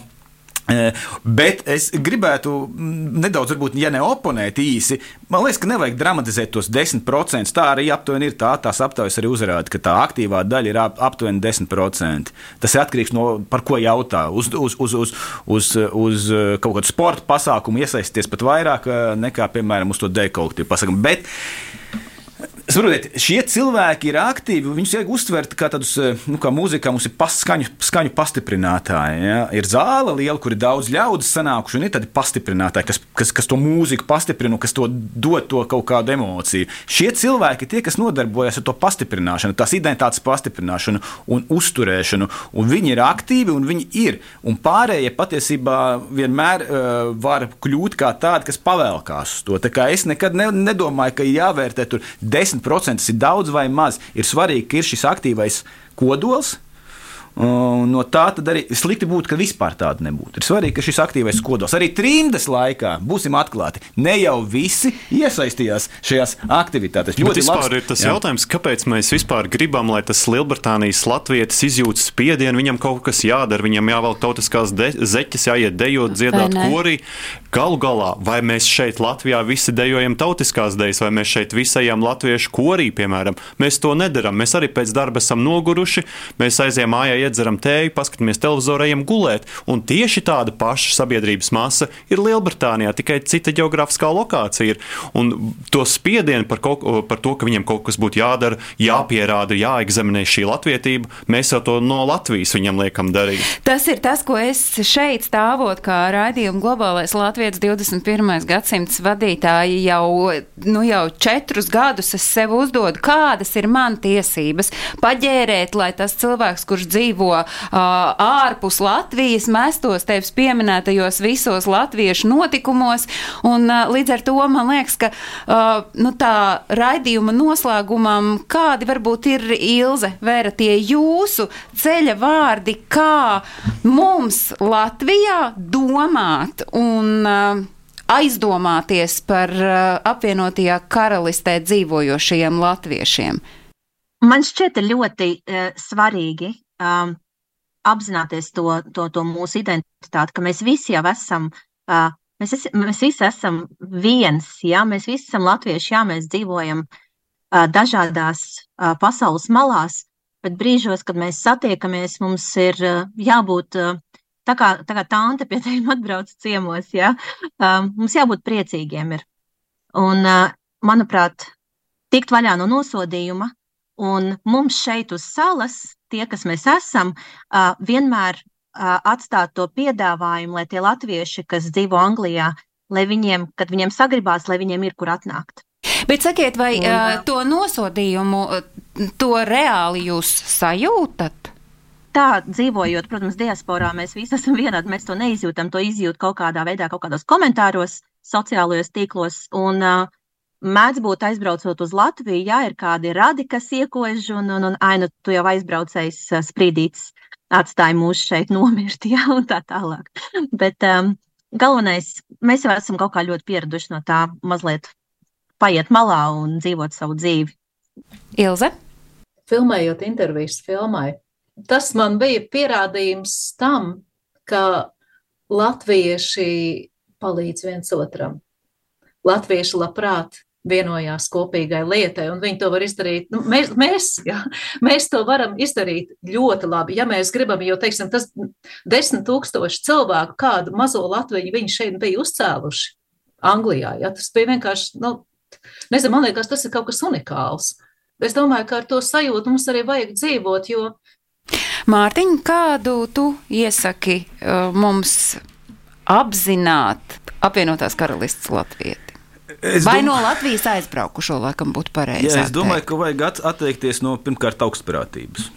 bet es gribētu nedaudz, varbūt, ja ne oponēt īsi, man liekas, ka nevajag dramatizēt tos 10%. Tā arī aptuveni ir tā, tās aptaujas arī uzrāda, ka tā aktīvā daļa ir aptuveni 10%. Tas ir atkarīgs no par ko jautā. Uz, uz, uz, uz, uz, uz kaut kādu sporta pasākumu iesaistīties pat vairāk nekā, piemēram, uz to dekolektīvu pasākumu. Bet Saprotiet, šie cilvēki ir aktīvi. Viņus vajag uztvert kā tādus, eh, nu, kā mūzikā mums ir paskaņu, skaņu pastiprinātāji. Ja? Ir zāle liela, kur ir daudz ļaudis sanākuši, un ir tādi pastiprinātāji, kas, kas, kas to mūziku pastiprina, kas to dod to kaut kādu emociju. Šie cilvēki ir tie, kas nodarbojas ar to pastiprināšanu, tās identitātes pastiprināšanu un uzturēšanu. Un viņi ir aktīvi, un viņi ir. Un pārējie patiesībā vienmēr uh, var kļūt kā tādi, kas pavēlkās uz to. Tā kā es nekad ne, nedomāju, ka ir jāvērtē tur desmit 10% ir daudz vai maz. Ir svarīgi, ka ir šis aktīvais kodols, No tā tad arī slikti būtu, ka vispār tāda nebūtu. Ir svarīgi, ka šis aktīvais kodols arī trījus laikā, būsim atklāti, ne jau visi iesaistījās šajās aktivitātēs. Ļoti vispār labs, ir tas jā. jautājums, kāpēc mēs vispār gribam, lai tas Lielbritānijas latvietis izjūt spiedienu, viņam kaut kas jādara, viņam jāvelk tautiskās zeķes, jāiet dejot, dziedāt korī. Galu galā, vai mēs šeit Latvijā visi dejojam tautiskās dejas, vai mēs šeit visajām latviešu korī, piemēram, mēs to nedaram. Mēs arī pēc darba esam noguruši, mēs aizējām mājā iedzeram tēju, paskatāmies televizorā, ejam gulēt. Un tieši tāda paša sabiedrības masa ir Lielbritānijā, tikai cita geogrāfiskā lokācija ir. Un to spiedienu par, kaut, par to, ka viņiem kaut kas būtu jādara, jāpierāda, jāeksaminē šī latvietība, mēs jau to no Latvijas viņam liekam darīt. Tas ir tas, ko es šeit stāvot kā raidījuma globālais Latvijas 21. gadsimts vadītāji jau, nu, jau četrus gadus es sev uzdodu, kādas ir man tiesības paģērēt, lai tas cilvēks, kurš dzīvo dzīvo uh, ārpus Latvijas, mestos tevis pieminētajos visos latviešu notikumos. Un, uh, līdz ar to man liekas, ka uh, nu, tā raidījuma noslēgumam, kādi varbūt ir Ilze, Vēra, tie jūsu ceļa vārdi, kā mums Latvijā domāt un uh, aizdomāties par uh, apvienotajā karalistē dzīvojošajiem latviešiem? Man šķiet ļoti uh, svarīgi um, apzināties to, to, to mūsu identitāti, ka mēs visi jau esam. Uh, Mēs, es, mēs visi esam viens, jā, mēs visi esam latvieši, jā, mēs dzīvojam uh, dažādās uh, pasaules malās, bet brīžos, kad mēs satiekamies, mums ir uh, jābūt uh, tā kā, tā kā tante pie tiem atbrauc ciemos, jā, uh, mums jābūt priecīgiem ir. Un, uh, manuprāt, tikt vaļā no nosodījuma un mums šeit uz salas tie, kas mēs esam, vienmēr atstāt to piedāvājumu, lai tie latvieši, kas dzīvo Anglijā, lai viņiem, kad viņiem sagribās, lai viņiem ir kur atnākt. Bet sakiet, vai Un, to nosodījumu, to reāli jūs sajūtat? Tā dzīvojot, protams, diasporā mēs visi esam vienādi. Mēs to neizjūtam, to izjūt kaut kādā veidā, kaut kādos komentāros, sociālajos tīklos. Un, uh, mēdz būt aizbraucot uz Latviju, jā, ir kādi radi, kas iekož, un, un, un ainu tu jau aizbraucējs sprīdīts, atstāja mūs šeit nomirt, [LAUGHS] jā, un tā tālāk. Bet um, galvenais, mēs jau esam kaut kā ļoti pieraduši no tā mazliet paiet malā un dzīvot savu dzīvi. Ilze? Filmējot intervijas filmai, tas man bija pierādījums tam, ka latvieši palīdz viens otram. Latvieši labprāt vienojās kopīgai lietai, un viņi to var izdarīt. Nu, mēs, mēs, jā, mēs to varam izdarīt ļoti labi, ja mēs gribam, jo, teiksim, tas desmit tūkstoši cilvēku, kādu mazo Latviju viņi šeit bija uzcēluši Anglijā, jā, tas bija vienkārši, nu, nezinu, man liekas, tas ir kaut kas unikāls. Es domāju, ka ar to sajūtu mums arī vajag dzīvot, jo. Mārtiņ, kādu tu iesaki uh, mums apzināt apvienotās karalistas Latviju? Es Vai dom... no Latvijas aizbraukušo laikam būtu pareizi? Jā, es domāju, teikt. ka vajag atteikties no pirmkārt augstprātības,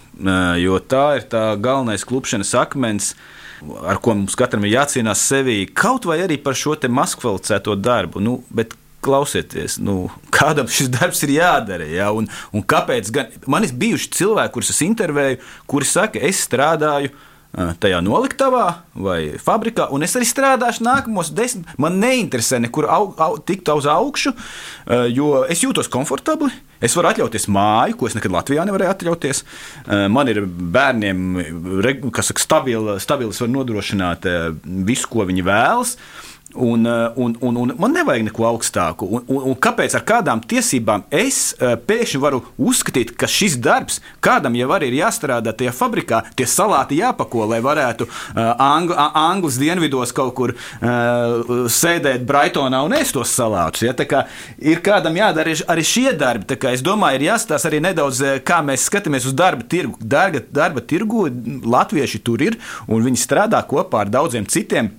jo tā ir tā galvenais klupšanas akmens. Ar ko mums katram ir jācīnās sevī, kaut vai arī par šo maskvalificēto darbu. Nu, bet klausieties, nu, [LAUGHS] kādam šis darbs ir jādara. Ja? Un, un kāpēc? Gan, man ir bijuši cilvēki, kurus es intervēju, kuri saka, es strādāju tajā noliktavā vai fabrikā, un es arī strādāšu nākamos desmit. Man neinteresē nekur au, au, tikt uz augšu, jo es jūtos komfortabli. Es varu atļauties māju, ko es nekad Latvijā nevarēju atļauties. Man ir bērniem, kas saka, stabili, stabili var nodrošināt visu, ko viņi vēlas. Un, eh, un, un, un man nevajag neko augstāku. Un, un, un kāpēc ar kādām tiesībām es uh, pēkšņi varu uzskatīt, ka šis darbs kādam jau arī ir jāstrādā tajā fabrikā, tie salāti jāpako, lai varētu uh, Angl Anglas dienvidos kaut kur uh, sēdēt Brightonā un ēst tos salātus. Ja? Kā, ir kādam jādara arī šie darbi. Es domāju, ir jāstāsta arī nedaudz, kā mēs skatāmies uz darba tirgu. Darba, darba tirgu latvieši tur ir un viņi strādā kopā ar daudziem citiem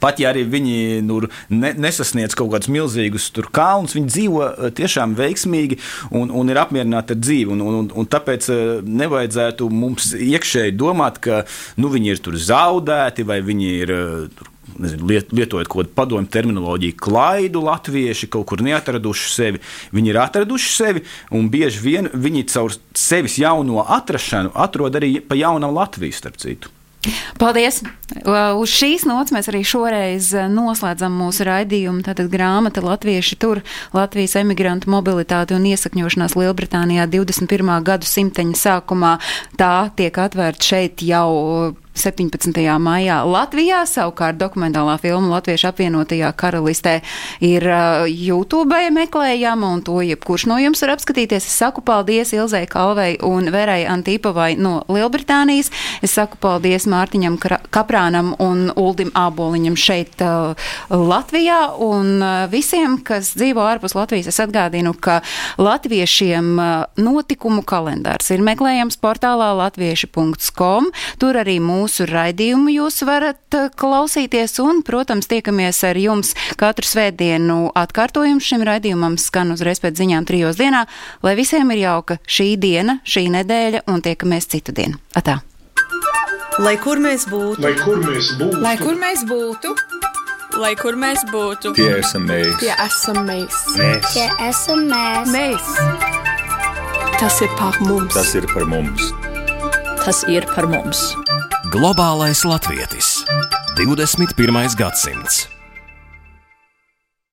Pat ja arī viņi nu, ne, nesasniedz kaut kādus milzīgus kalnus, viņi dzīvo eh, tiešām veiksmīgi un, un ir apmierināti ar dzīvi. Un, un, un tāpēc eh, nevajadzētu mums iekšēji domāt, ka nu, viņi ir zaudēti vai viņi ir. Eh, nezinu, liet, lietojot kaut kādu padomu terminoloģiju, klaidu latvieši kaut kur neatraduši sevi. Viņi ir atraduši sevi, un bieži vien viņi caur sevis jauno atrašanu atrod arī pa jaunam Latviju, starp citu. Paldies! Uz šīs nots mēs arī šoreiz noslēdzam mūsu raidījumu. Tātad grāmata Latvieši tur - Latvijas emigrantu mobilitāte un iesakņošanās Lielbritānijā 21. gadu simteņa sākumā. Tā tiek atvērta šeit jau 17. maijā Latvijā. Savukārt dokumentālā filma Latviešu apvienotajā karalistē ir uh, YouTube meklējama, un to jebkurš no jums var apskatīties. Es saku paldies Ilzai Kalvei un Verai Antīpavai no Lielbritānijas. Es saku paldies Mārtiņam Kaprānam un Uldim Āboliņam šeit uh, Latvijā, un uh, visiem, kas dzīvo ārpus Latvijas, es atgādinu, ka latviešiem notikumu kalendārs ir meklējams portālā latvieši.com. Tur arī mūsu mūsu raidījumu jūs varat eh, klausīties un, protams, tiekamies ar jums katru svētdienu atkārtojumu šim raidījumam skan uzreiz pēc ziņām trijos dienā, lai visiem ir jauka šī diena, šī nedēļa un tiekamies citu dienu. Atā! Lai kur mēs būtu, lai kur mēs būtu, lai kur mēs būtu, lai kur mēs būtu, tie esam mēs, tie esam mēs, mēs. tie esam mēs. mēs. Tas ir par mums, tas ir par mums, tas ir par mums. Globālais latvietis 21. gadsimts.